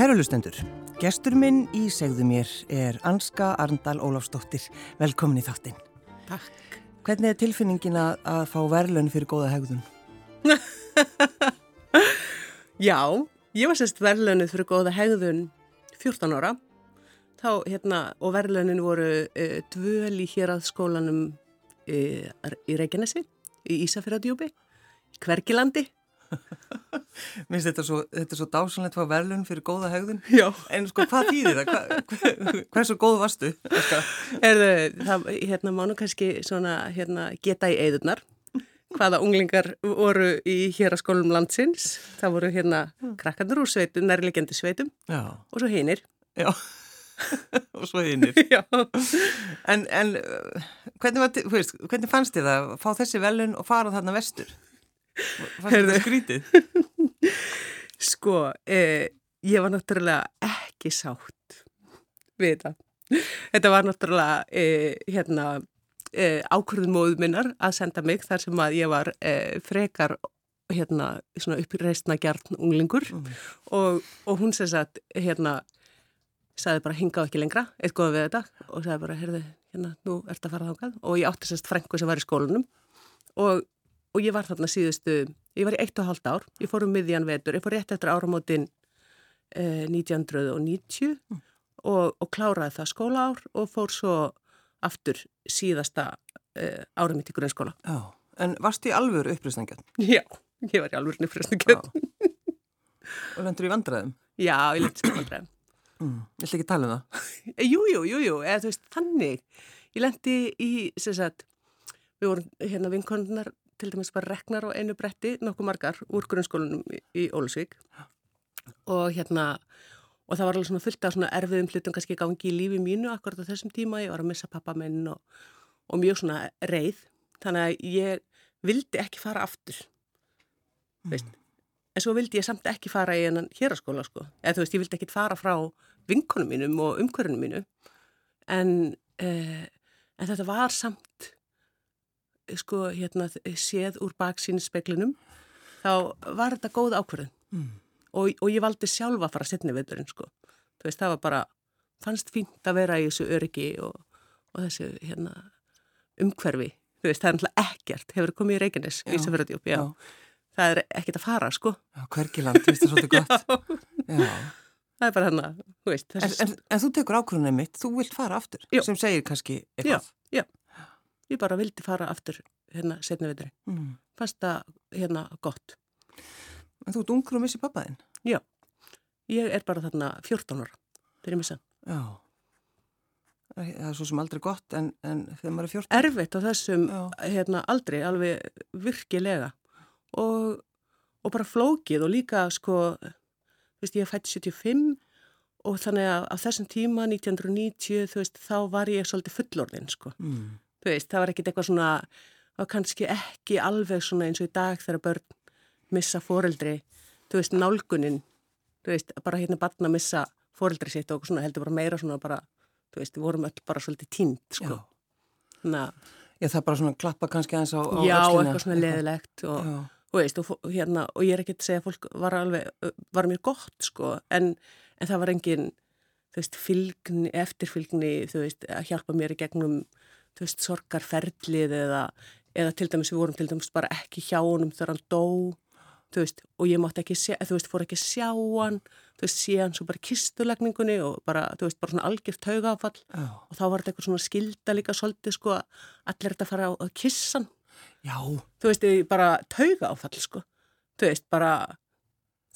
Kæru lustendur, gestur minn í segðu mér er Anska Arndal Ólafsdóttir. Velkomin í þáttinn. Takk. Hvernig er tilfinningin að, að fá verðlun fyrir góða hegðun? Já, ég var sérst verðlunuð fyrir góða hegðun 14 ára. Þá, hérna, og verðlunin voru uh, dvöl í hér að skólanum uh, í Reykjanesi, í Ísafjörðadjúbi, í Kverkilandi. Þetta svo, þetta er svo dásanlegt að fá verðlun fyrir góða hegðun? Já. En sko, hvað þýðir það? Hva, hversu góð varstu? Erðu, það, hérna, mánu kannski svona, hérna, geta í eðurnar. Hvaða unglingar voru í hér að skólum landsins. Það voru hérna krakkandur úr sveitum, nærlegjandi sveitum Já. og svo hinir. Já. og svo hinnir. En, en hvernig, var, hvernig fannst þið að fá þessi verðlun og fara þarna vestur? Fannst þetta skrítið? Sko, eh, ég var náttúrulega ekki sátt við þetta. Þetta var náttúrulega eh, hérna, eh, ákvörðun móðu minnar að senda mig þar sem að ég var frekar hérna, uppreistna gjarn unglingur mm. og, og hún sem sagt, hérna, sagði bara hinga á ekki lengra, eitt góða við þetta og sagði bara, heyrðu, hérna, nú ert að fara þákað og ég átti sérst frængu sem var í skólanum og og ég var þarna síðustu, ég var í eitt og halvt ár, ég fór um miðjan vetur, ég fór rétt eftir áramótin eh, 1990 mm. og, og kláraði það skólaár og fór svo aftur síðasta eh, ára mitt í grunnskóla. Já, en varst þið alveg upprýstningjöld? Já, ég var í alveg upprýstningjöld. og lendur í vandræðum? Já, ég lendur í vandræðum. Mm. Ég ætla ekki að tala um það. Jú, jú, jú, jú, eða þú veist, þannig. Ég lendi í, sem sagt, við vorum hérna vinkonunnar til dæmis bara reknar á einu bretti nokkuð margar úr grunnskólanum í, í Ólusvík og hérna og það var alveg svona fullt af svona erfiðum hlutum kannski gangi í lífi mínu akkurat á þessum tíma. Ég var að missa pappa minn og, og mjög svona reið. Þannig að ég vildi ekki fara aftur mm. veist. En svo vildi ég samt ekki fara í hennan héraskóla sko, eða þú veist ég vildi ekki fara frá vinkonum mínum og umkörunum mínu. En, eh, en þetta var samt sko hérna séð úr baksínu speklinum þá var þetta góð ákvörðun. Mm. og, og ég valdi sjálfa að fara að setja nefndurinn sko veist það var bara fannst fínt að vera í þessu öryggi og, og þessu hérna umhverfi. Veist það er náttúrulega ekkert hefur komið í Reykjanes í Ísafjörðardjúp það er ekkert að fara sko. Já, hverkiland, þú veist það svolítið gott. Já. Það er bara hann að, þú veist en, en, en þú tekur ákvörðunum mitt, þú vilt fara aftur já. sem segir kannski eitthvað. Já, já ég bara vildi fara aftur hérna setna vetri. Mm. Fannst það hérna gott. En þú ert ungur og missi pappaðinn? Já, ég er bara þarna 14 ára þegar ég missa. Já, það er svo sem aldrei gott en, en þegar maður er 14? Erfitt á þessum hérna, aldrei, alveg virkilega og, og bara flókið og líka sko, veist ég er fætt 75 og þannig að á þessum tíma 1990 þú veist þá var ég svolítið fullorðin sko. Mm veist, það var ekkit eitthvað svona, það var kannski ekki alveg svona eins og í dag þegar börn missa foreldri, þú veist, nálgunin, þú veist, bara hérna barna missa foreldri sitt og svona heldur bara meira svona bara, þú veist, við vorum öll bara svolítið tínt, sko. Já, það bara svona klappa kannski aðeins á, á Já, öllina. eitthvað svona leðilegt og, og veist, og, hérna, og ég er ekki að segja að fólk var alveg, var mér gott, sko, en, en það var engin, þú veist, fylgni, eftirfylgni, þú veist, að hjálpa mér í gegnum þú veist, sorgarferðlið eða, eða til dæmis við vorum til dæmis bara ekki hjá honum þegar hann dó, þú veist, og ég mátti ekki, þú veist, fór ekki sjá hann, þú veist, sé hann svo bara kistulagningunni og bara, þú veist, bara svona algjört taugafall oh. og þá var þetta eitthvað svona skilda líka svolítið, sko, allir þetta fara að kissa hann. Já. Þú veist, bara taugafall, sko, þú veist, bara...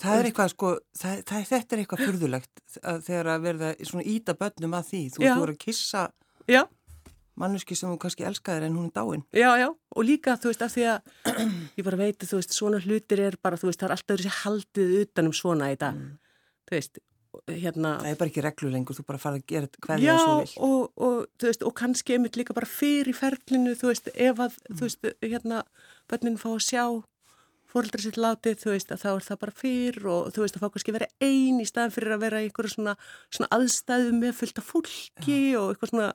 Það er eitthvað, sko, það, það, þetta er eitthvað fyrðulegt þegar að verða svona íta bönnum að því, þú veist, þú voru að kissa... Já mannuski sem þú kannski elskaðir en hún er dáin. Já, já, og líka þú veist af því að ég bara veit að þú veist svona hlutir er bara, þú veist, það er alltaf þessi haldið utanum svona í dag, mm. þú veist, hérna... Það er bara ekki reglu lengur, þú bara farið að gera hverja þessu vil. Já, og, og þú veist, og kannski einmitt líka bara fyrir ferlinu, þú veist, ef að, mm. þú veist, hérna, bönnin fá að sjá fóröldra sitt látið, þú veist, að þá er það bara fyrr og þú veist, að fá kannski vera einn í staðan fyrir að vera í einhverju svona, svona aðstæðu með fullta fólki já. og eitthvað svona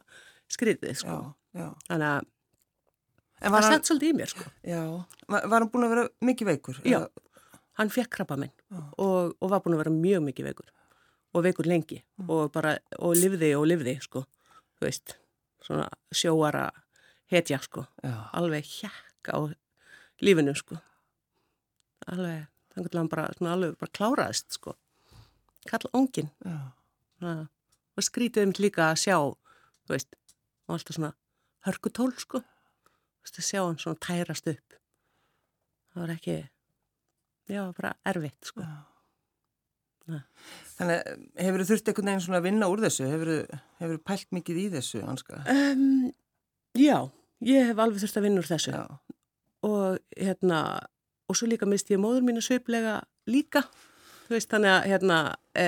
skriðið sko. Þannig að það sett svolítið í mér sko. Já, var hann búin að vera mikið veikur? Já, eða? hann fekk krabba minn og, og var búin að vera mjög mikið veikur og veikur lengi Mm. og bara, og lifði og lifði, sko, þú veist, svona sjóara hetja, sko, Já. alveg hjekk á lífinu, sko, alveg, þannig að hann bara, svona alveg bara kláraðist, sko, kall ongin, svona, og skrítið um líka að sjá, þú veist, og alltaf svona hörkutól, sko, þú veist, að sjá hann svona tærast upp, það var ekki, já, bara erfitt, sko. Nei. Þannig hefur þú þurft einhvern veginn svona að vinna úr þessu? Hefur þú pælt mikið í þessu? Um, já, ég hef alveg þurft að vinna úr þessu Já. og hérna, og svo líka misti ég móður mínu sviplega líka, þú veist, þannig að hérna, e,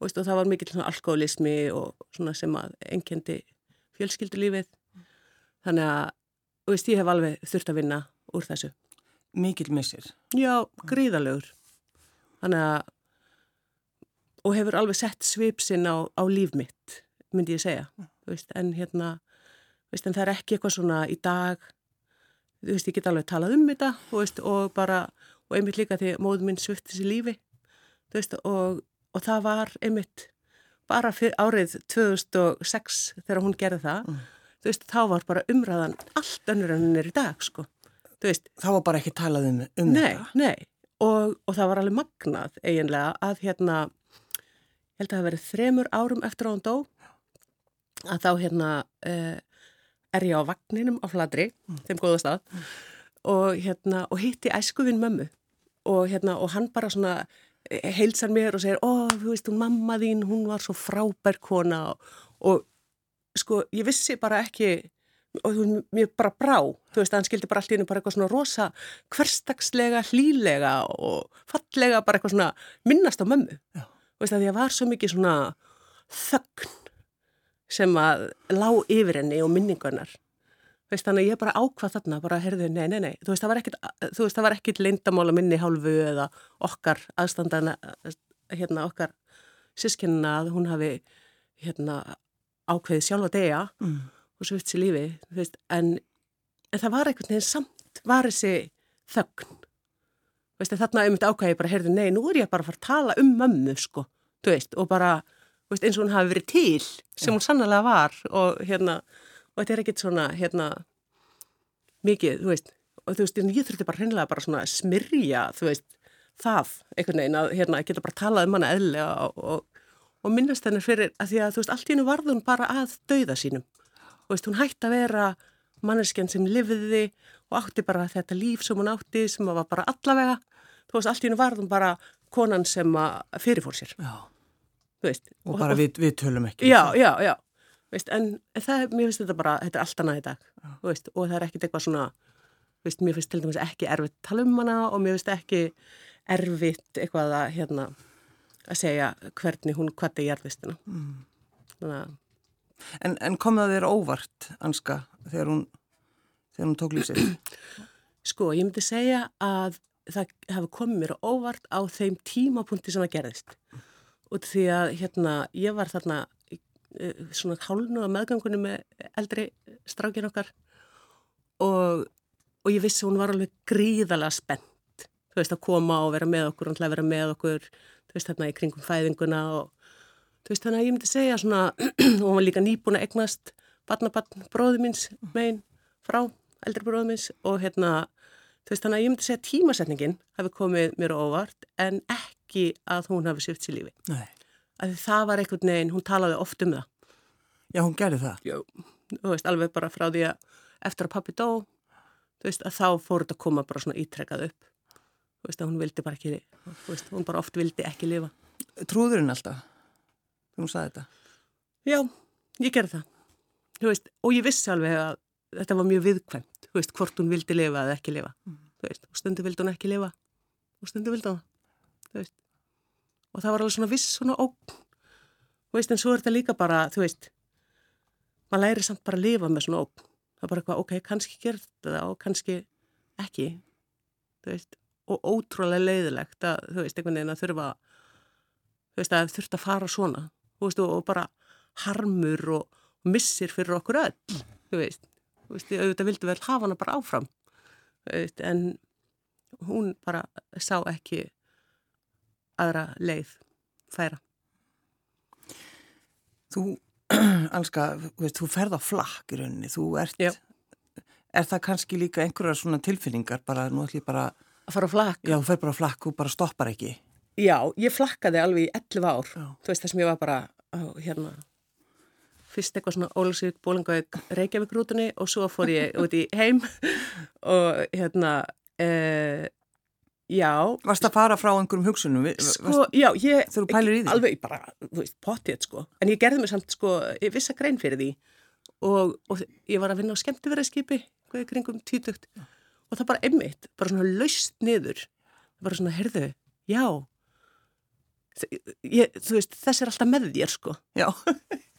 og, veist, og það var mikill svona alkoholismi og svona sem að enkendi fjölskyldulífið, þannig að, veist, ég hef alveg þurft að vinna úr þessu. Mikil missir. Já, gríðalegur. Þannig að, og hefur alveg sett svipsinn á, á líf mitt, myndi ég segja. Þú veist, en hérna, veist, en það er ekki eitthvað svona í dag, þú veist, ég get alveg talað um þetta, veist, og bara, og einmitt líka því móður minn svifti sér lífi, þú veist, og, og það var einmitt bara fyrir árið 2006 þegar hún gerði það, Mm. þú veist, þá var bara umræðan allt önnur en hún er í dag, sko. Veist, Það var bara ekki talað um, um nei, þetta. nei, og, og það var alveg magnað eiginlega að hérna, ég held að það verið þremur árum eftir að hún dó, að þá hérna uh, er ég á vagninum á fladri, þeim góða stað, og hérna, og hitti æskuvinn mömmu og hérna, og hann bara svona eh, heilsar mér og segir, ó, þú veist, hún mamma þín, hún var svo frábær kona og, og sko, ég vissi bara ekki og þú mér bara brá, þú veist, hann skildi bara allt í hennu bara eitthvað svona rosa hverstagslega, hlýlega og fallega bara eitthvað svona minnast á mömmu. Já. Þú veist, að því að var svo mikið svona þögn sem að lá yfir henni og minningarnar. Veist, þannig að ég bara ákvað þarna, bara, heyrðu, nei, nei, nei, þú veist, það var ekkit lindamála minni hálfu eða okkar aðstandana, hérna, okkar sískinna að hún hafi, hérna, ákveðið sjálfa degja Mm. og svo sér lífi, þú veist, en, en það var einhvern veginn samt, var þessi þögn. Veist, þarna einmitt ákvæði bara, heyrðu, nei, nú er ég bara að fara að tala um mömmu, sko, þú veist, og bara, veist, eins og hún hafi verið til, sem hún sannlega var, og hérna, og þetta er ekkit svona, hérna, mikið, þú veist, og þú veist, ég þurfti bara hreinlega bara svona að smyrja, þú veist, það, einhvern veginn, að hérna, geta bara talað um hana eðlega og, og, og minnast henni fyrir, að því að, þú veist, allt í hennu varðun bara að dauða sínum þú veist, hún hætti að vera manneskjan sem lifiði og átti bara þetta líf sem hún átti sem var bara allavega, þú veist, allt í hennu varðum bara konan sem fyrirfór sér, Já. þú veist. Og bara við, við tölum ekki. Já, já, já, veist, en, það, mér finnst þetta bara, þetta er allt annað í dag, þú veist, og það er ekkit eitthvað svona, veist, mér finnst til dæmis ekki erfitt tala um hana og mér finnst ekki erfitt eitthvað að, hérna, að segja hvernig hún kvatti í erfistina. Mm. Þannig að En, en kom það þér óvart, Anska, þegar hún, þegar hún tók lífsið? Sko, ég myndi segja að það hefði komið mér óvart á þeim tímapunkti sem það gerðist. Og því að hérna, ég var þarna svona hálnu á meðgangunum með eldri strákin okkar og, og ég vissi hún var alveg gríðalega spennt. Þú veist, að koma og vera með okkur, hún ætlaði að vera með okkur, þú veist, þarna í kringum fæðinguna og þú veist, þannig að ég myndi segja svona, og hún var líka nýbúin að egnast barnabarn bróðu míns megin frá eldri bróðu míns og hérna, þú veist, þannig að ég myndi segja tímasetningin hafi komið mér á óvart en ekki að hún hafi svift sér lífi. Nei. Að það var einhvern veginn, hún talaði oft um það. Já, hún gerði það. Jó. Þú veist, alveg bara frá því að eftir að pappi dó, þú veist, að þá fór þetta að koma bara svona ítrekkað upp. Þú veist, að hún vildi bara ekki, þú veist, hún bara oft vildi ekki lifa. Trúður hún alltaf? Hún saði þetta? Já, ég gerði það. Þú veist, og ég vissi alveg að þetta var mjög viðkvæmt, þú veist, hvort hún vildi lifa eða ekki lifa. Þú veist, og stundu vildi hún ekki lifa og stundu vildi hún. Þú veist, og það var alveg svona viss svona ógn. Þú veist, en svo er þetta líka bara, þú veist, maður læri samt bara að lifa með svona ógn. Það er bara eitthvað, ok, kannski gerði það og kannski ekki, þú veist, og ótrúlega leiðilegt að, þú veist, einhvern veginn að þurfa, þú veist, að þurft að fara svona, veist, og, og bara harmur og missir fyrir okkur öll, þú veist, þú veist, auðvitað vildu vel hafa hana bara áfram, veist, en hún bara sá ekki aðra leið færa. Þú, Anska, veist, þú ferð á flakk í rauninni, þú ert, Já. er það kannski líka einhverjar svona tilfinningar, bara, nú ætlum ég bara, Að fara á flakk? já, þú fer bara á flakk, þú bara stoppar ekki. Já, ég flakkaði alveg í 11 ár. Já. Þú veist þess að ég var bara á, hérna, fyrst eitthvað svona Ólusvík, Bólingavík, Reykjavík-rútunni og svo fór ég út í heim og hérna, uh, já, Varst að fara frá einhverjum hugsunum? Sko, já, ég, Þegar þú pælir í því? alveg bara, þú veist, pottið, sko, en ég gerði mig samt, sko, vissa grein fyrir því. Og, og ég var að vinna á skemmtifæraskipi, hvað er kringum tvítugt. Og það bara einmitt, bara svona laust niður, bara svona, heyrðu, já, ég, þú veist, þess er alltaf með þér, sko. Já,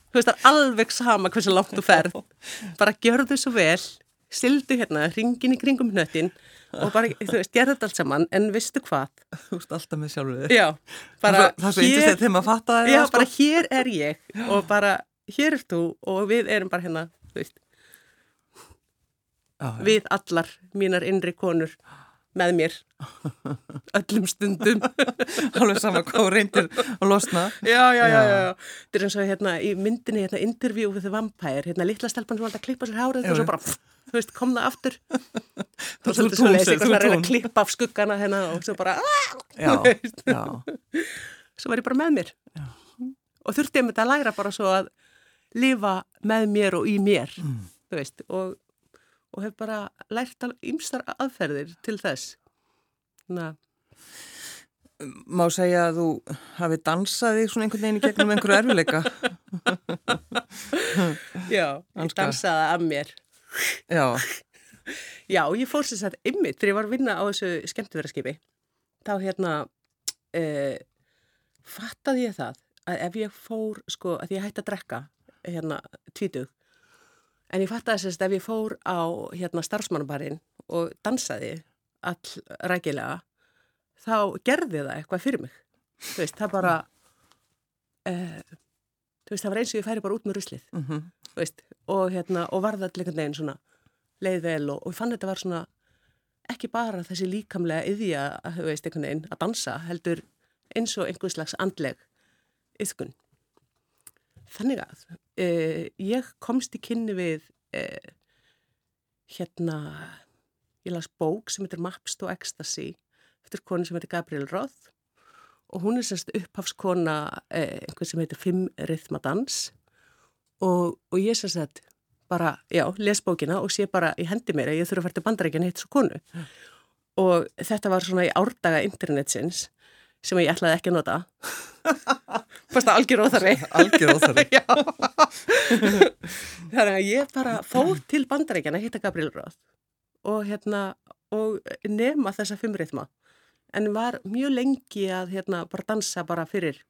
Þú veist, það er alveg sama hversu langt þú ferð. Bara gjörðu svo vel, sildu hérna, ringin í kringum hnöttin og bara, þú veist, gerðu þetta allt saman, en vistu hvað? þú veist alltaf með sjálfuð þig. Já, bara það er svo yndislegt þegar maður fattaði já, það, sko. bara hér er ég og bara hér er þú og við erum bara hérna, þú veist, Já, já. við allar mínar innri konur með mér öllum stundum. Alveg sama hvað þú reyndir að losna. Já, já, já, Já. já, já. Þetta er eins og hérna í myndinni, hérna, Interview with the Vampire, hérna, litla stelpan sem alltaf klippa sér hárið Já, og svo já. bara, þú veist, kom það aftur. Þú svo leiðis, segir, eitthvað þú að reyna að klippa af skuggana hérna og svo bara, aah, Já, Þú veist. já. svo var ég bara með mér. Og þurfti ég með þetta að læra bara svo að lifa með mér og í mér, Mm. þú veist, og, og hef bara lært ímstar aðferðir til þess. Na, Má segja að þú hafi dansað þig svona einhvern veginn í gegnum einhverju erfileika. já, ég Anska. dansaði af mér. Já, Já, ég fór sér satt ymmið þegar ég var að vinna á þessu skemmtifæraskipi. Þá hérna uh, fattaði ég það að ef ég fór, sko, að ég hætti að drekka hérna tvítug, en ég fattaði sérst ef ég fór á hérna starfsmannabarinn og dansaði all rækilega, þá gerði það eitthvað fyrir mig. Þú veist, það bara, uh, þú veist, það var eins og ég færi bara út með ruslið mhm, þú veist, og hérna, og varða allir einhvern veginn svona leið vel og, og ég fann þetta var svona ekki bara þessi líkamlega yðja, þú veist, einhvern veginn að dansa, heldur eins og einhvers slags andleg yðkun. Þannig að e, ég komst í kynni við e, hérna, ég las bók sem heitir Maps to Ecstasy eftir konu sem heitir Gabriel Roth og hún er semst upphafskona e, einhvern sem heitir Fimm Rithmadans og, og ég sem sagt bara, já, les bókina og sé bara í hendi mér að ég þurfa að fara til bandarækjan hitt svo konu. Og þetta var svona í árdaga internetsins sem ég ætlaði ekki að nota fannst það algjör óþarfi algjör óþarfi. Já. Þannig að ég bara fór til bandarækjana að hitta Gabriel Roth og hérna og nema þessa fimm rithma en var mjög lengi að hérna bara dansa bara fyrir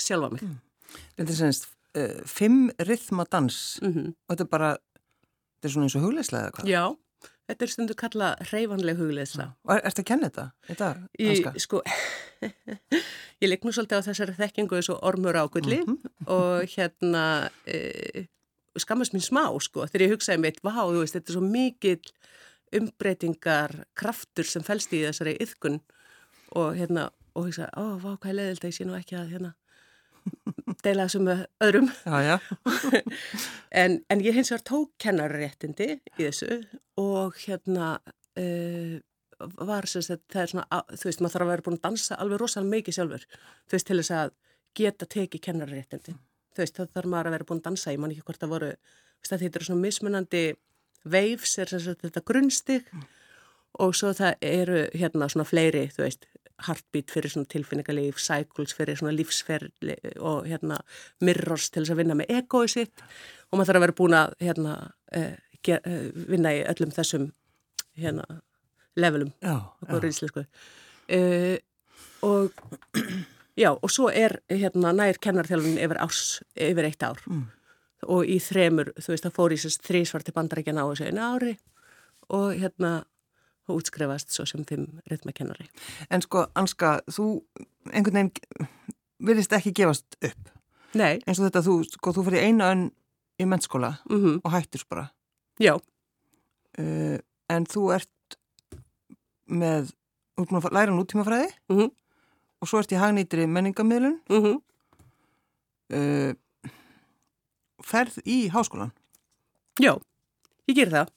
sjálfa mig. Þetta er semst uh, fimm rithmadans Mm og þetta er bara, þetta er svona eins og hugleislega eða hvað? Já, þetta er stundu kalla reyfanleg hugleðsla. Og er, ertu að kenna þetta? Þetta, Í, Anska? sko, ég leik nú svolítið á þessari þekkingu eins og ormur águlli og hérna e, skammast mín smá sko þegar ég hugsaði mitt, vá, þú veist, þetta er svo mikill umbreytingar kraftur sem fælst í þessari yðkun og hérna, og hugsaði, ó, vá, hvað er leðild að ég sé nú ekki að hérna deila þessu með öðrum Já, já. en, en ég hins vegar tók kennarréttindi í þessu og hérna uh, var sem sagt, það er svona, þú veist, maður þarf að vera búin að dansa alveg rosalega mikið sjálfur, þú veist, til þess að geta tekið kennarréttindi. Þú veist, það þarf maður að vera búin að dansa, ég man ekki hvort það voru, þetta eru svona mismunandi waves, er sem sagt þetta grunnstig og svo það eru hérna svona fleiri, þú veist, heartbeat fyrir svona tilfinningalíf, cycles fyrir svona lífsferli og hérna mirrors til þess að vinna með egoið sitt. Og maður þarf að vera búin að hérna ger, uh, vinna í öllum þessum hérna levelum góður íslensku. Uh, og já, og svo er hérna nær kennarþjálfun yfir árs, yfir eitt ár. Mm. og í þremur, þú veist, það fór í sérst þrísvar til bandarækjana á þessu einu ári. Og hérna og útskrefast svo sem fimm rithmakennari. En sko, Anska, þú einhvern veginn virðist ekki gefast upp. Nei, Eins og þetta, þú, sko, þú fyrir einu önn í mennskóla mm og hættur bara. já, Uh, en þú ert með, þú ert búin að læra nútímafræði Mhm. og svo ert í hagnýtri menningamilun. mm Uh, ferð í háskólan? Já, ég ger það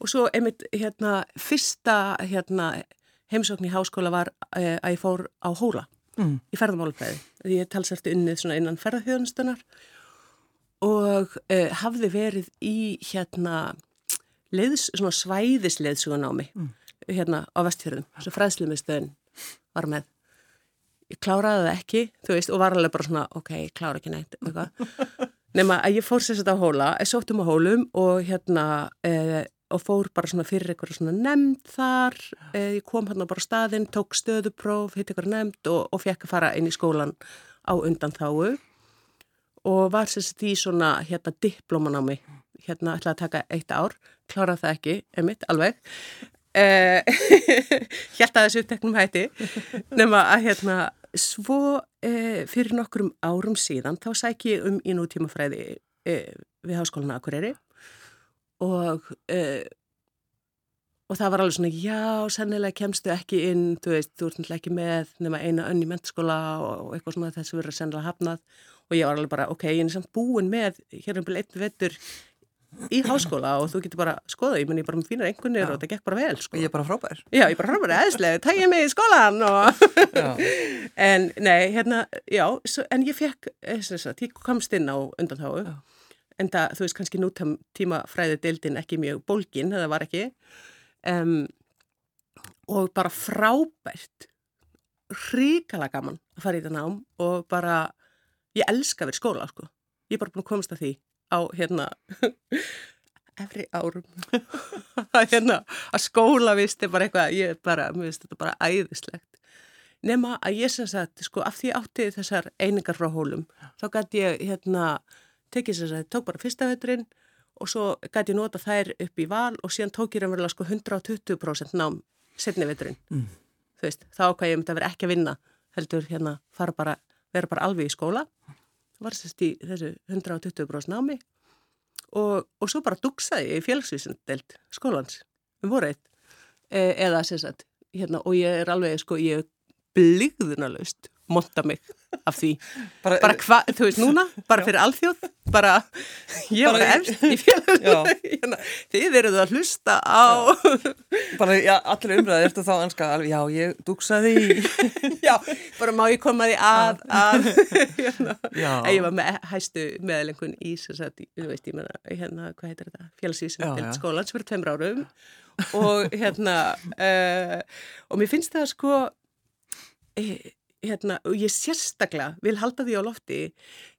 og svo einmitt hérna fyrsta hérna heimsókn í háskóla var uh, að ég fór á hóla Mm. í ferðamálfræði. Ég talsert unnið svona innan ferðarþjóðustunar og uh, hafði verið í hérna leiðs, svona svæðisleiðsugunámi mm. hérna á vestfjörðum, svo fræðslumistöðin var með. Ég kláraði það ekki, þú veist, og var alveg bara svona, ok, ég klára ekki neitt. Nefna að ég fór sérstaklega á hóla, ég sóttum á hólum og hérna, uh, og fór bara svona fyrir eitthvað svona nefnd þar, uh, ég kom hérna bara á staðinn, tók stöðupróf, hitt eitthvað nefnd og, og fekk að fara inn í skólan á undan þáu og var sérstaklega í svona hérna diplómanámi, hérna ætlaði að taka eitt ár, kláraði það ekki, emitt, alveg. Að þessu uppteknum hætti. Nema að hérna svo uh, fyrir nokkrum árum síðan þá sæk ég um í nútímafræði uh, við háskólinu Akureyri og og það var alveg svona já, sennilega kemstu ekki inn þú veist, þú ert náttúrulega ekki með nema eina önn í mentskóla og, eitthvað svona þessu verður sennilega hafnað og ég var alveg bara ok, ég er samt búin með hér um byrju einn vettur í háskóla og þú getur bara skoða, ég menn ég bara með fínar einhvernir og það gekk bara vel sko. Ég er bara frábær. Já, ég er bara frábær eðslega, tæk ég mig í skólan og en nei, hérna, já, svo, en ég fekk þess að ég komst inn á undanþáu Já. En það, þú veist, kannski nútam tíma fræði deildin ekki mjög bólgin, það var ekki. Um, og bara frábært ríkala gaman að fara í þetta nám og bara, ég elska að vera skóla, sko, ég er bara búin að komast að því á hérna efri árum. Hérna, að skóla vist er bara eitthvað, ég er bara, mér finnst þetta bara æðislegt. Nema að ég sem sagt, sko, af því átti þessar einingar frá hólum, þá gæti ég hérna, tekið sem sagt, tók bara fyrsta veiturinn og svo gæti ég nota þær upp í val og síðan tók ég raunverulega sko 120% nám setni veiturinn Mm. þú veist, þá hvað ég myndi að vera ekki að vinna heldur hérna, fara bara vera bara alveg í skóla. Var sérst í þessu 120% námi og, og svo bara dugsaði ég í félagsvísindelt skólans. Um voru eitt e, eða sem sagt, hérna, og ég er alveg sko, ég er blíðunarlaust monta mig af því. Bara, bara hvað, þú veist núna, bara fyrir alþjóð bara, ég var Bara- efst í Já. hérna, þið eruð að hlusta á bara, já, allir umræði, ertu þá anska alveg, já, ég dugsaði í, já, bara má ég koma því að, að hérna. Já, að ég var með hæstu meðlengun í að, þú veist, ég meina, hérna, hvað heitir þetta, Já, já. félagsvísindelt skólans fyrir tveimur árum. Og hérna, uh, og mér finnst það sko, eh, hérna, og ég sérstaklega vil halda því á lofti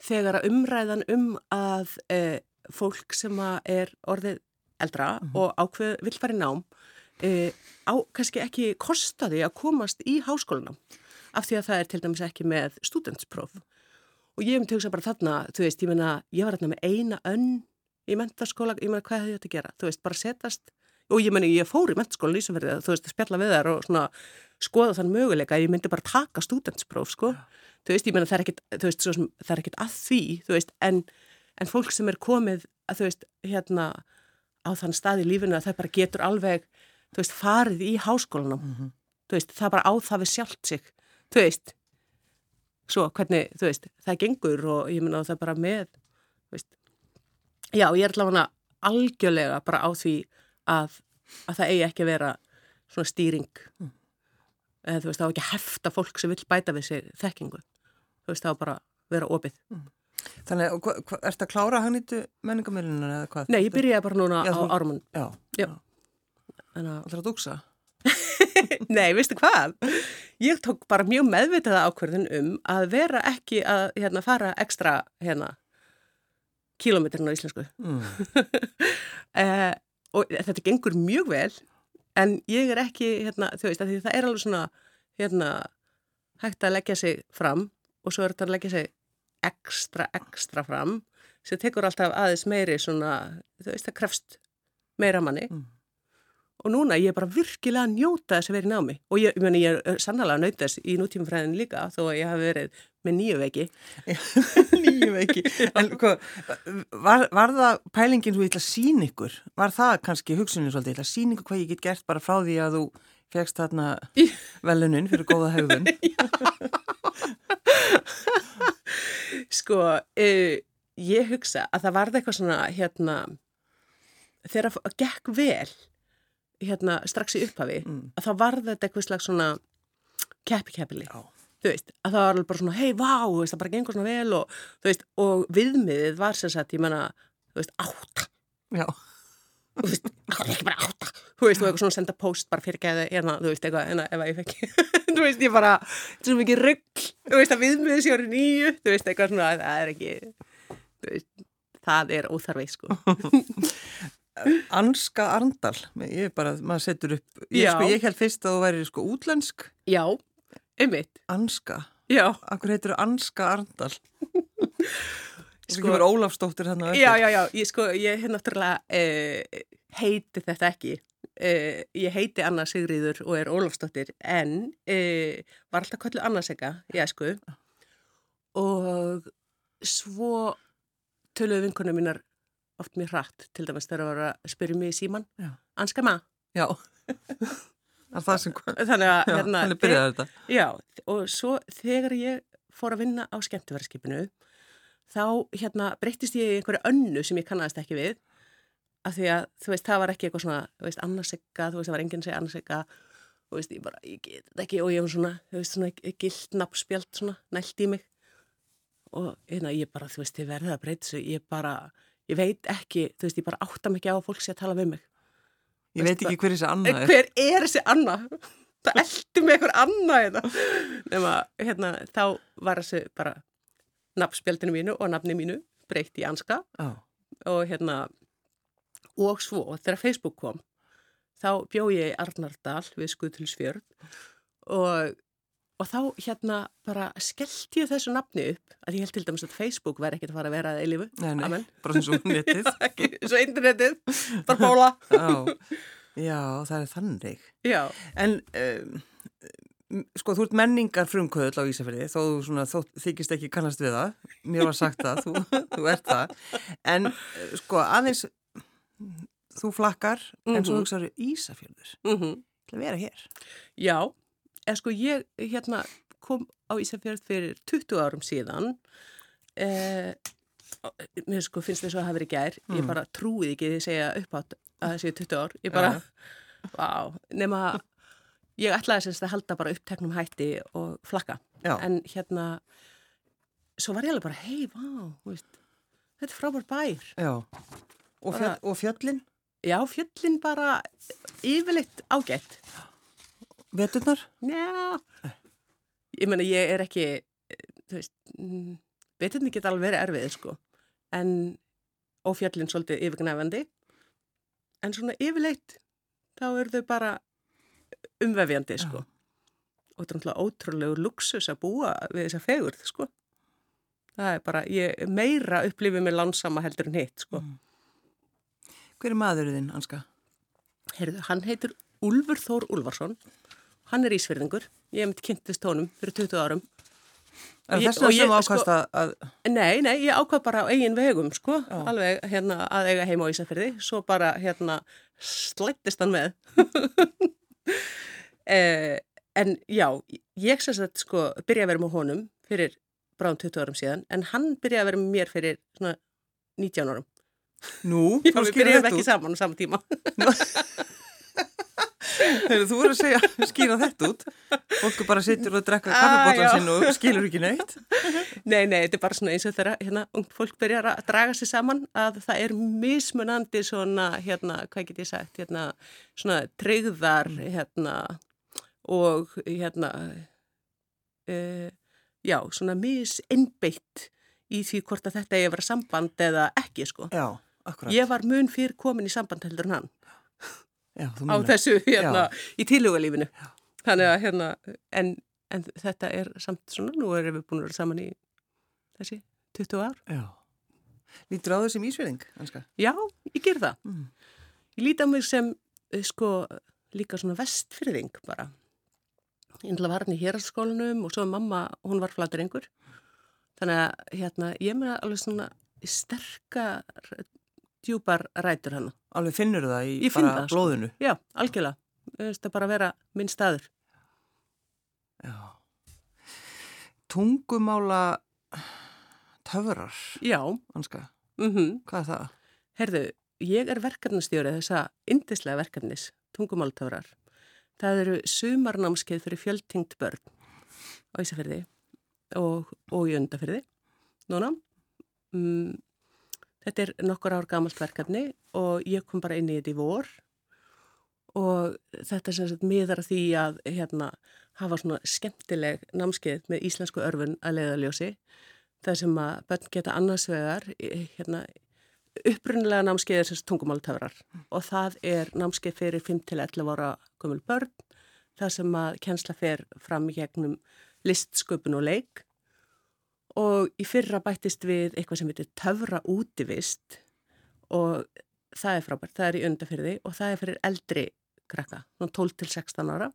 þegar að umræðan um að uh, fólk sem að er orðið eldra og ákveð vill fara í nám, uh, á kannski ekki kosta því að komast í háskólanám af því að það er til dæmis ekki með studentspróf og ég hugsa bara þarna, þú veist, ég meina, ég var þarna með eina önn í mentaskóla, ég meina, hvað hefði átt að gera? Þú veist, bara setast, og ég meina, ég fór í mentaskóla lýsumverðið, þú veist, að spjalla við þær og svona skoða þann möguleika, ég myndi bara taka studentspróf, sko. Þú veist, ég meina, það er ekkit, veist, sem, það er ekkit að því, veist, en, en fólk sem er komið, að þú veist, hérna, á þann stað í lífinu að það bara getur alveg, þú veist, farið í háskólanum, Mhm. þú veist, það bara á það við sjálft sig, þú veist, svo hvernig, þú veist, það gengur og ég meina það bara með, veist, já, ég er allavega algjörlega bara á því að, að það eigi ekki að vera svona stýring, eða þú veist, þá ekki hefta fólk sem vil bæta við sig þekkingu, þú veist, þá bara vera opið. þannig, og hva, hva, ertu að klára hagnýttu menningamilinunar eða hvað? Nei, ég byrjaði bara núna Já, á þú- árumun. Já, Já. Þannig að, allir að dugsa? nei, veistu hvað? Ég tók bara mjög meðvitaða ákverðin um að vera ekki að hérna, fara ekstra hérna, kílómetrin á íslensku. Mm. eh, og þetta gengur mjög vel en ég er ekki, hérna, þú veist, það er alveg svona hérna, hægt að leggja sig fram og svo er þetta að leggja sig ekstra, ekstra fram sem tekur alltaf aðeins meiri svona, þú veist, það krefst meira manni Mm. Og núna ég er bara virkilega að njóta þess að vera í námi og ég, ég, meni, ég er sannlega að njóta þess í nútímafræðin líka þó að ég hafi verið með nýju veiki Nýjum ekki. En hvað, var, var það pælingin þú ætla að sína ykkur? Var það kannski hugsunin svolítið, ég ætla að sína ykkur hvað ég get gert bara frá því að þú fegst þarna velunin fyrir góða hegðun? Sko, uh, ég hugsa að það varði eitthvað svona, hérna, þegar það gekk vel, hérna, strax í upphafi, Mm. að það varði þetta eitthvað slags svona keppi-keppili. Þú veist, að það var alveg bara svona, hei, vá, þú veist, það bara gengur svona vel og, veist, og viðmiðið var sem sagt, ég menna, þú veist, átta. Já. Þú veist, það er ekki bara átta. Þú veist, þú eitthvað svona senda post bara fyrir geði, hérna, þú veist, eitthvað, en ef ég fekk, þú veist, ég bara, þetta er svo mikið rugg, þú veist, að viðmiðið sé árið nýju, þú veist, eitthvað svona, það er ekki, þú veist, það er óþarfið, sko. Anska Arndal, ég er bara, maður setur upp, ég, Já. sko, ég held fyrst að þú væri sko útlensk, Já, einmitt, Anska, já, akkur heitir þú Anska Arndal? Sko, Sko- það kemur Ólafsdóttir hann að já, já, já, ég sko, ég hef náttúrulega uh, heiti þetta ekki. Uh, ég heiti Anna Sigriður og er Ólafsdóttir en uh, var alltaf köllu Anna Sigga í æsku og svo töluðu vinkonum mínar oft mér hratt til dæmis þegar það var að spyrja mig í síman. Anska ma Já, þannig að já, hérna, þannig byrjaði þetta. Já, og svo þegar ég fór að vinna á skemmtiverðskipinu þá hérna breyttist ég í einhverju önnu sem ég kannast ekki við af því að þú veist, það var ekki eitthvað svona þú veist, annarsegga, þú veist, það var enginn segja annarsegga þú veist, ég bara, ég get þetta ekki og ég var svona, þú veist, svona gilt nafnspjald svona, nælt í mig og hérna, ég bara, þú veist, ég verði að breyta þessu ég bara, ég veit ekki þú veist, ég bara átta mig ekki á að fólk sé að tala við mig Ég veit ekki hver þessi Anna En er. hver er þessi Anna? Það eldi með einhver Anna. Nefna, hérna, þá var þessi bara nafnspjaldinu mínu og nafni mínu breytt í anska Já, og hérna og svo þegar Facebook kom þá bjó ég í Arnardal við Skutilsfjörn og, og þá hérna bara skellti ég þessu nafni upp að ég held til dæmis að Facebook væri ekkert að fara að vera að eilifu. nei, nei, Amen. bara eins og netið. Ekki, svo internetið, bara bóla. Já, já, það er þannig. Já, En um, sko, þú ert menningar frumkvöðl á Ísafjörði, þó þú svona, þó þykist ekki kannast við það. Mér var sagt það, þú, þú ert það. En eh, sko, aðeins, þú flakkar, en svo Mhm. hugsaður Ísafjörður. mhm. til að vera hér. Já, en sko ég hérna kom á Ísafjörð fyrir 20 árum síðan eh, mér sko finnst þess að það hafi verið gær. Ég Mm. bara trúið ekki því að segja uppátt að það séu 20 ár, ég bara vá, nema ég ætlaði semst að halda bara uppteknum hætti og flakka, Já, en hérna svo var ég alveg bara, hei, vá veist, þetta er frábær bær. Já. Og, fjöll, og fjöllin, já, fjöllin bara yfirleitt ágætt veturnar? Já, ég meina ég er ekki, þú veist, mm, veturni geta alveg verið erfið, sko, en ófjallin svolítið yfirgnæfandi, en svona yfirleitt, þá eru þau bara umvefjandi, sko, og þetta er náttúrulega ótrúlegur luxus að búa við þessa fegurð, sko. Það er bara, ég meira upplifið með lánsama heldur en hitt, sko. Mm. Hver er maðurinn Anska? Heyrðu, hann heitur Úlfur Þór Úlfarsson, hann er ísverðingur, ég hef mitt kynntist honum fyrir 20 árum. Er Ég- þess vegna sem ákvæmst sko- að, Nei, nei, ég ákvað bara á eigin vegum, sko, Já. alveg hérna að eiga heima á Ísafyrði, svo bara hérna slættist hann með. eh, en já, ég sem sagt sko byrja að vera með honum fyrir bráðum 20 árum síðan, en hann byrja að vera með mér fyrir svona 19 árum. nú, Já, þú við skýrir byrjum þetta ekki út. saman á sama tíma. Þegar þú voru að segja, skýra þetta út. Fólku bara sittur og drekka Ah, kaffibótlan já. sinn og skilur ekki neitt. Nei, nei, þetta er bara svona eins og þegar hérna, fólk byrjar að draga sig saman að það er mismunandi svona, hérna, hvað get ég sagt, hérna, svona treyðar, hérna, og hérna, uh, já, svona misinnbeitt í því hvort að þetta er að vera samband eða ekki, sko. Já, akkurat. Ég var mun fyrir komin í samband heldur en hann Já, á þessu, hérna, í tilhugalífinu. Þannig að, hérna, en, en þetta er samt svona, nú erum við búin að vera saman í þessi 20 ár. Já. Lítur á þessum ísverðing, Anska? Já, ég ger það. Mm. Ég líti á mig sem, eh, sko, líka svona vestfyrðing bara. Ég ætla var hann í hérarskólanum og svo mamma, hún var flatringur. Þannig að, hérna, ég meina alveg svona sterkar, djúpar rætur hann. Alveg finnur það í Ég bara það, sko. blóðinu. Já, algjörlega. Þú veist að bara vera minn staður. Já. Tungumála töfrar, Já, anska. mhm. Hvað er það? Herðu, ég er verkefnastjórið þessa indislega verkefnis, tungumáltöfrar. Það eru sumarnámskeið fyrir fjöldtingt börn á Ísafyrði og, og í undafyrði. Núna, mm, þetta er nokkur ár gamalt verkefni og ég kom bara inn í þetta í vor og þetta er sem sagt miðar að því að hérna, hafa svona skemmtileg námskeið með íslensku örfun að leiðaljósi. Það sem að börn geta annars vegar hérna, upprunnilega námskeið er sem tungumáltöfrar og það er námskeið fyrir 5-11 ára gömul börn það sem að kjensla fer fram í gegnum listsköpun og leik og í fyrra bættist við eitthvað sem heitir töfra útivist og það er frábært, það er í undafyrði og það er fyrir eldri krakka, 12-16 ára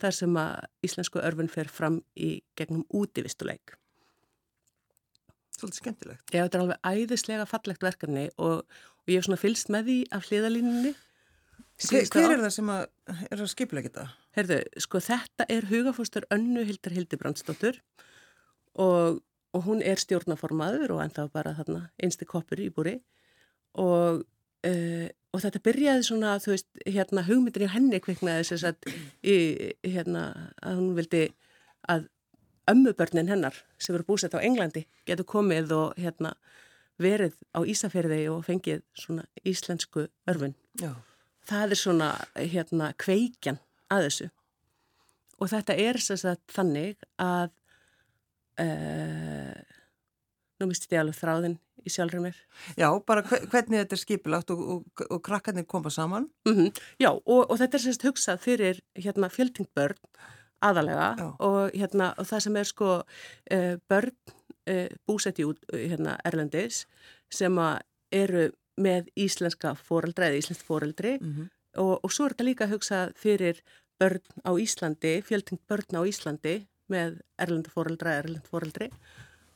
þar sem að íslensku örfun fer fram í gegnum útivistuleik Svolítið skemmtilegt. Já, þetta er alveg æðislega fallegt verkefni og, og ég hef svona fylst með því af hliðalínunni. Hver, hver er það sem að, er að skipilega geta? Herðu, sko þetta er hugafóstur Önnu Hildar Hildibrandsdóttur og, og hún er stjórnaformaður og ennþá bara þarna einsti koppur í búri og, uh, og þetta byrjaði svona, þú veist, hérna hugmyndin í henni kviknaði þess að, í, hérna, að hún vildi að ömmubörnin hennar sem eru búsett á Englandi getur komið og hérna verið á Ísafjörði og fengið svona íslensku örfun. Já. Það er svona hérna kveikjan að þessu og þetta er þess að þannig að uh, nú misti ég alveg þráðin í sjálfur mér. Já, bara hve- hvernig þetta er skipilagt og, og, og krakkarnir koma saman. Mm Já, og, og þetta er sérst hugsað fyrir hérna, fjöltingbörn aðalega hérna, og það sem er sko uh, börn uh, búsett í út hérna, Erlendis sem eru með íslenska foreldra eða íslensk foreldri Mm -hmm. og, og svo er þetta líka hugsað fyrir börn á Íslandi, fjöltingt börn á Íslandi með erlenda foreldra, erlend foreldri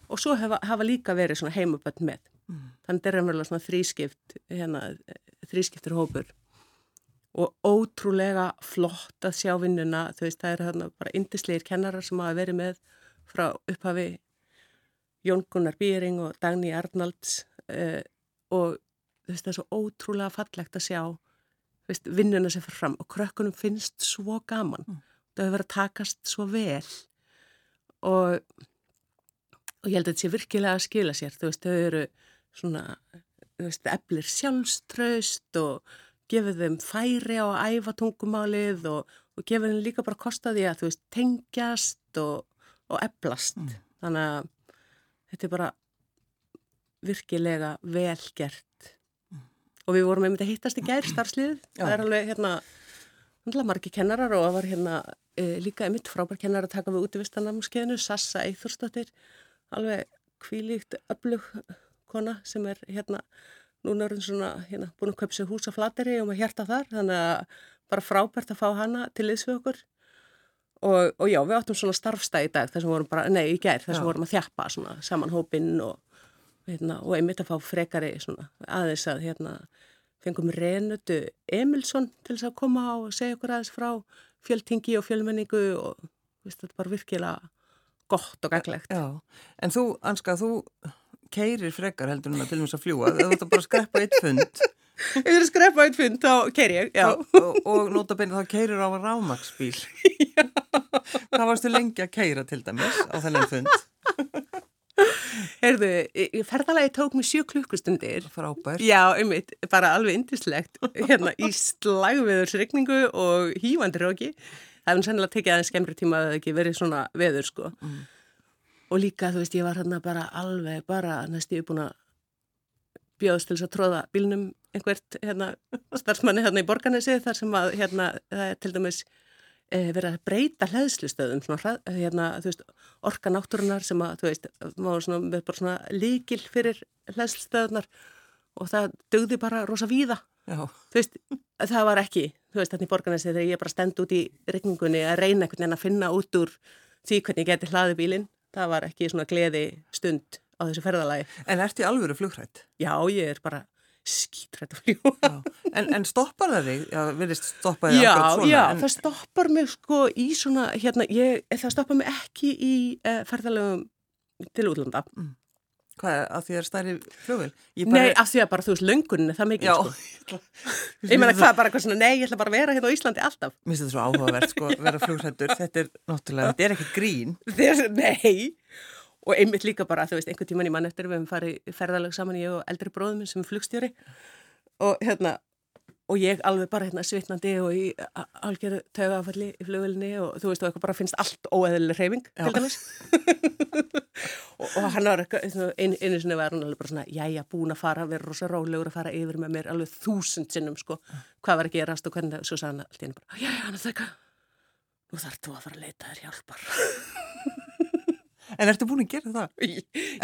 og svo hafa, hafa líka verið svona heimabönd með. Mm. Þannig er raunverulega svona þrískipt, hérna, þrískiptur hópur og ótrúlega flott að sjá vinnuna, þú veist, það er hérna bara indislegir kennarar sem hafa verið með frá upphafi Jón Gunnar Býring og Dagný Arnalds uh, og það er svo ótrúlega fallegt að sjá vinnuna sem fyrir fram og krökkunum finnst svo gaman. Mm. Það hefur verið að takast svo vel og og ég held að þetta sé virkilega að skila sér. Þú veist, þau eru svona þú veist, eflir sjálfströst og gefið þeim færi á að æfa tungumálið og, og gefið þeim líka bara kosta því að þú veist, tengjast og, og eflast. Mm. þannig að þetta er bara virkilega vel gert. Og við vorum einmitt að hittast í gær starfsliðið, Já. það er alveg hérna margi kennarar og það var hérna e, líka einmitt frábær kennar að taka við útvistanamskeiðinu, Sassa Eithúrsdóttir alveg kvílíkt öflug kona sem er hérna núna er hún svona hérna búin að kaupa sér hús á flateri og maður hjarta þar þannig að bara frábært að fá hana til liðs við okkur og, og já, við áttum svona starfstæð í dag þar sem vorum bara, nei, í gær, þar sem Já. vorum að þjappa svona saman hópinn og hérna, og einmitt að fá frekari svona aðeins að hérna fengum Renutu Emilsson til þess að koma og segja okkur aðeins frá fjöltingi og fjölmenningu og veist, þetta er bara virkilega gott og gaglegt. Já, en þú, Anska, þú keirir frekar heldur að til þess að fljúa. Þú ætti bara að skreppa eitt fund Ef að skreppa eitt fund, þá keiri ég, já. og, og, nota beina þá keirir á rámaksbíl. Hvað varstu lengi að keira til dæmis á þennan fund? Heyrðu, ferðalagi tók mig sjö klukkustundir. Frábær. Já, einmitt, bara alveg indislegt. Hérna í slagveðursregningu og hýfandi róki. Það hefði sennilega tekið aðeins skemmri tíma að það ekki verið svona veður, sko. Mm. Og líka, þú veist, ég var hérna bara alveg, bara næstu uppbúin að bjóðast til þess að tróða bílnum einhvert, hérna, starfsmanni hérna í Borganesi þar sem að, hérna, það er til dæmis verið að breyta hlæðslustöðum, hrað- hérna, þú veist, orka náttúrunar sem að, veist, svona, með bara svona líkil fyrir hlæðslustöðunar og það dögði bara rosa víða veist, það var ekki veist, þannig í borgarnesi þegar ég bara stend út í regningunni að reyna einhvern veginn að finna út úr því hvernig ég geti hlaði bílinn það var ekki svona gleði stund á þessu ferðalagi. en ert í alvöru flugrætt? Já, ég er bara skítrætt að fljúa. En, en stoppar það þig? Já, þig Já, já, en, það stoppar mig sko í svona, hérna, ég, það stoppar mig ekki í uh, ferðalögum til útlanda. Mm. Hvað að því er stærri flugvel? Nei, af því að bara þú veist, löngunin er það mikið, Já, sko. Ég meina, hvað bara eitthvað svona, nei, ég ætla bara að vera hérna á Íslandi alltaf. Mér finnst þetta svo áhugavert, sko, að vera flugsættur. Þetta er náttúrulega, þetta er ekki grín. Þess, nei, og einmitt líka bara, þú veist, einhvern tíman í mann eftir við hefum farið ferðalag saman, ég og eldri bróðum sem flugstjóri. Og hérna, og ég alveg bara hérna svitnandi og í algjöru tögafalli í flugvelinni og þú veist, og eitthvað bara finnst allt óeðileg reyfing, til dæmis. og, og hann var eitthvað, einu, einu sinni var hann alveg bara svona, já, já, búin að fara, vera rosa rólegur að fara yfir með mér alveg þúsund sinnum, sko, hvað var að gerast og hvernig, svo sagði hann alltaf einu bara, já, já, hann er eitthvað, nú þarf þú að fara að leita þér hjálpar. En ertu búin að gera það?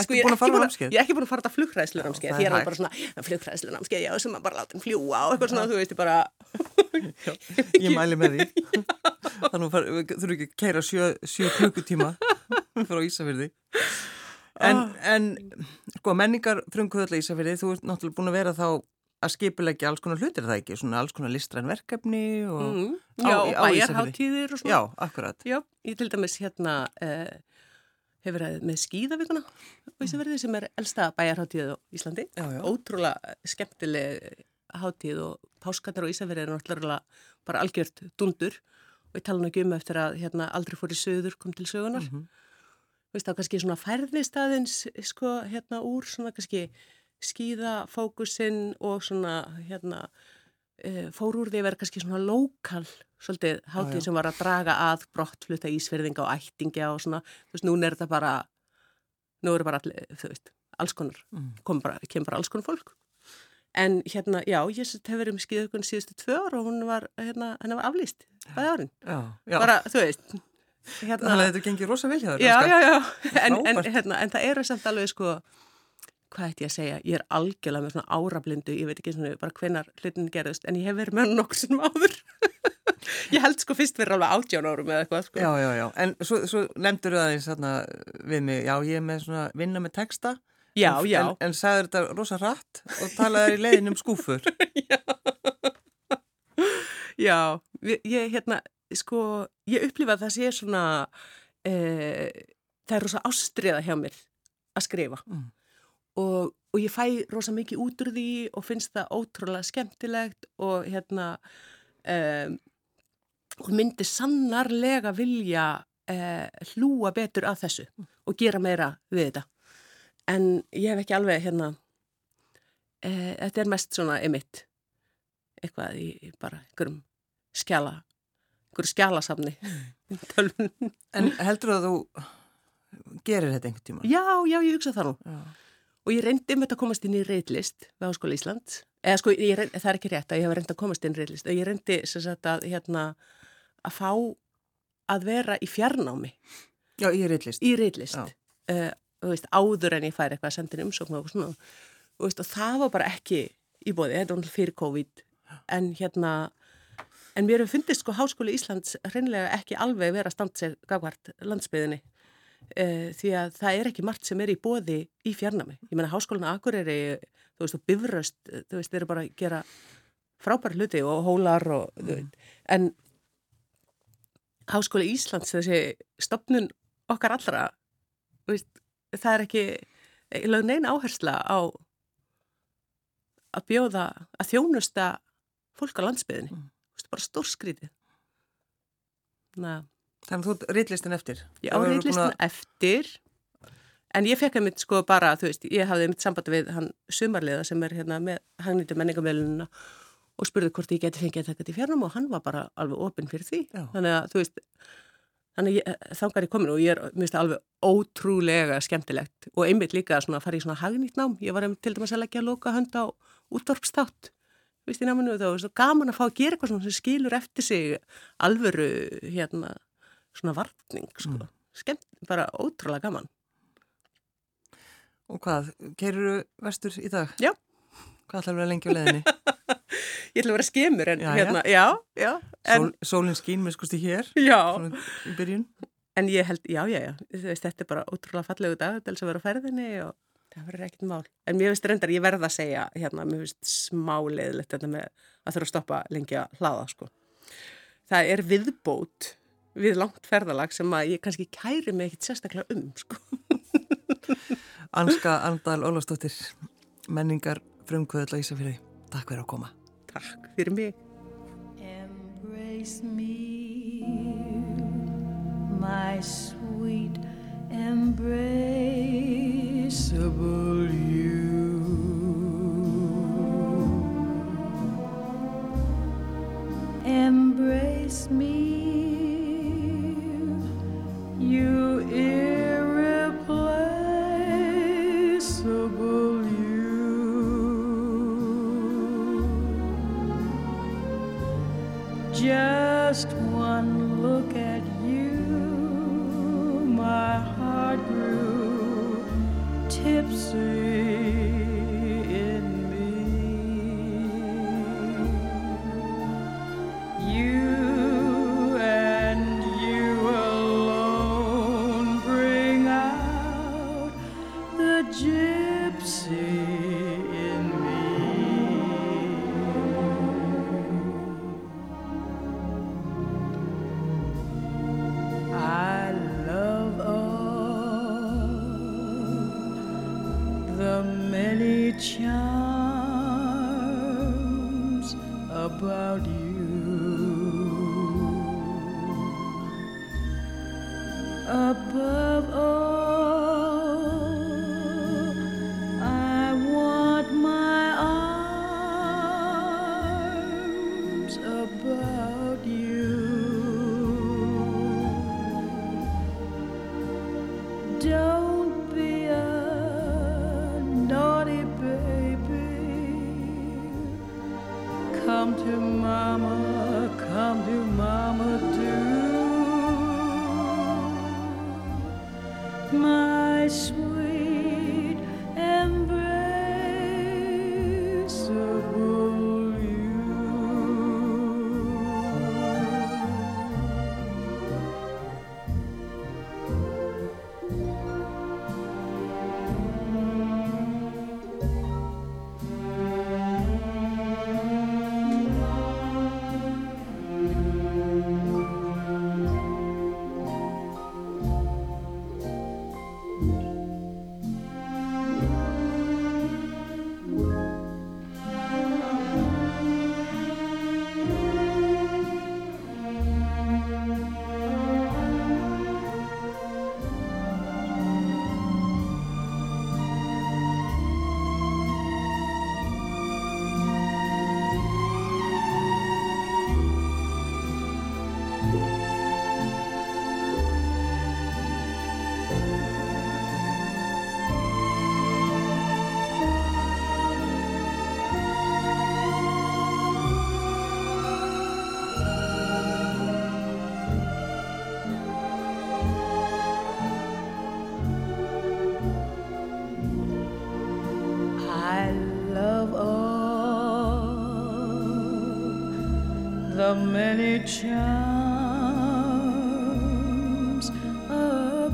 Sko, ég er búin að ekki fara á búin námskeið? Ég er ekki búin að fara þetta flugræslunámskeið, Já, því ég er alveg bara svona, flugræslunámskeið, já, sem að bara láta hann fljúa og eitthvað svona, þú veist, ég bara, Ég mæli með því. Þannig að þú þurfu ekki að keira sjö, sjö klukkutíma frá Ísafyrði. En, en sko, menningar frumkvöðla Ísafyrði, þú ert náttúrulega búin að vera þá að skipulegja alls konar hlutir það ekki, svona alls konar listræn verkefni og mm, á- já, bæjarháttíðir og svona. Já, akkurat. Já, ég til dæmis hérna uh, hefur verið með skíðavíkuna á Ísafjörði sem er elsta bæjarháttíð á Íslandi. Já, já. Ótrúlega skemmtileg háttíð og páskarnar á Ísafjörði er náttúrulega bara algjört dundur og ég tala nú ekki um eftir að hérna, aldrei fór í söður kom til sögunar. Mhm. Veist þá kannski svona færðist aðeins sko hérna úr svona kannski skíðafókusinn og svona hérna e, fór úr því að vera kannski svona lokal svolítið hátíð sem var að draga að brottfluta ísverðinga og ættingja og svona, þú veist, núna er þetta bara nú eru bara allir, þú veist, alls konar Mm. kom bara, kemur bara alls konar fólk en hérna, já, ég hefur verið með skíðaukun síðustu tvö ár og hún var hérna, henni var aflýst, bæði árin Já, já. bara, þú veist hérna, Þannig að þetta gengir rosa vel hjá þér. já, já, já, en, en, hérna, en það eru samt alveg sko, hvað ætti ég að segja, ég er algjörlega með svona árablindu, ég veit ekki svona bara hvenar hlutin gerðust, en ég hef verið með nokkur sem áður. ég held sko fyrst fyrir alveg átján árum eða eitthvað, sko. Já, já, já. En svo, svo nefndur þú aðeins þarna við mig, já, ég er með svona vinna með texta. já, en, já. En, en sagður þetta rosa rætt og talaði í leiðin um skúfur. Já, við- ég hérna, sko, ég upplifa að það sé svona, e, það er rosa ástriða hjá mér að skrifa Mm. og, og ég fæ rosa mikið út úr því og finnst það ótrúlega skemmtilegt og hérna, e, og myndi sannarlega vilja e, hlúa betur að þessu og gera meira við þetta. En ég hef ekki alveg hérna, e, þetta er mest svona emitt eitthvað í bara einhverjum skjala, einhverju skjalasafni í tölvunum. En heldur að þú gerir þetta einhvern tíma? Já, já, ég hugsa það nú. Já. Og ég reyndi um þetta að komast inn í reyðlist við Háskóla Íslands. Eða sko, reyndi, það er ekki rétt að ég hef reyndi að komast inn í reyðlist. Ég reyndi sem sagt að, hérna, að fá að vera í fjarnámi Já, er eitthlist. í reyðlist. Já. Uh, veist, áður en ég fær eitthvað að senda umsókn og svona. Veist, og það var bara ekki í bóði, þetta var fyrir COVID. En hérna, en mér hefur fundist sko Háskóli Íslands hreinlega ekki alveg vera sig gagvart landsbyðinni. Uh, því að það er ekki margt sem er í bóði í fjarnami. Ég meina Háskólinu Akureyri, þú veist, og Bifröst, þú veist, þeir eru bara að gera frábæra hluti og hólar og, þú veit, en Háskóli Íslands, þessi stopnun okkar allra, veist, það er ekki, lög neina áhersla á að bjóða, að þjónusta fólk á landsbyðinni. Mm. Þú veist, bara stórskrítið. Na, Þannig að þú ert reitlistin eftir. áriðlistin búin að- eftir, en ég fekk einmitt sko bara, þú veist, ég hafði einmitt sambandi við hann sumarliða sem er hérna með hagnýttu menningamölununa og spurði hvort ég geti fengið að taka þetta í fjarnum og hann var bara alveg opinn fyrir því. Já. Þannig að, þú veist, þannig að ég, þangar ég komin og ég er, það alveg ótrúlega skemmtilegt og einmitt líka svona að fara í svona hagnýtt nám. Ég var til dæmis að leggja að loka hönd á útvarpstátt, þú veist, í náminu og það var svo gaman að fá að gera eitthvað svona sem skilur eftir sig alvöru, hérna, svona vartning, sko. Mm. Skemmt, bara ótrúlega gaman. Og hvað, keiruru vestur í dag? Já. Hvað ætlar að vera lengi á leðinni? Ég ætla að vera skemur en Já, hérna, já, já, en, Sól, sólinn skín með skusti hér, já, svona í byrjun. en ég held, já, já, já, veist, þetta er bara ótrúlega fallegu dag til þess að vera á ferðinni og það verður ekkert mál. En mér finnst reyndar, ég verð að segja, hérna, mér finnst smáleiðilegt þetta með að þurfa að stoppa lengi að hlaða, sko. Það er viðbót við langt ferðalag sem að ég kannski kæri mig ekkit sérstaklega um, sko. Anska Andal Ólafsdóttir, menningar frumkvöðla Ísafjörði. Takk fyrir að koma. Takk fyrir mig. Embrace me, my sweet embraceable you. Embrace me, you Just one look at you, my heart grew tipsy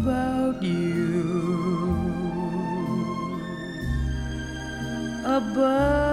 about you. Above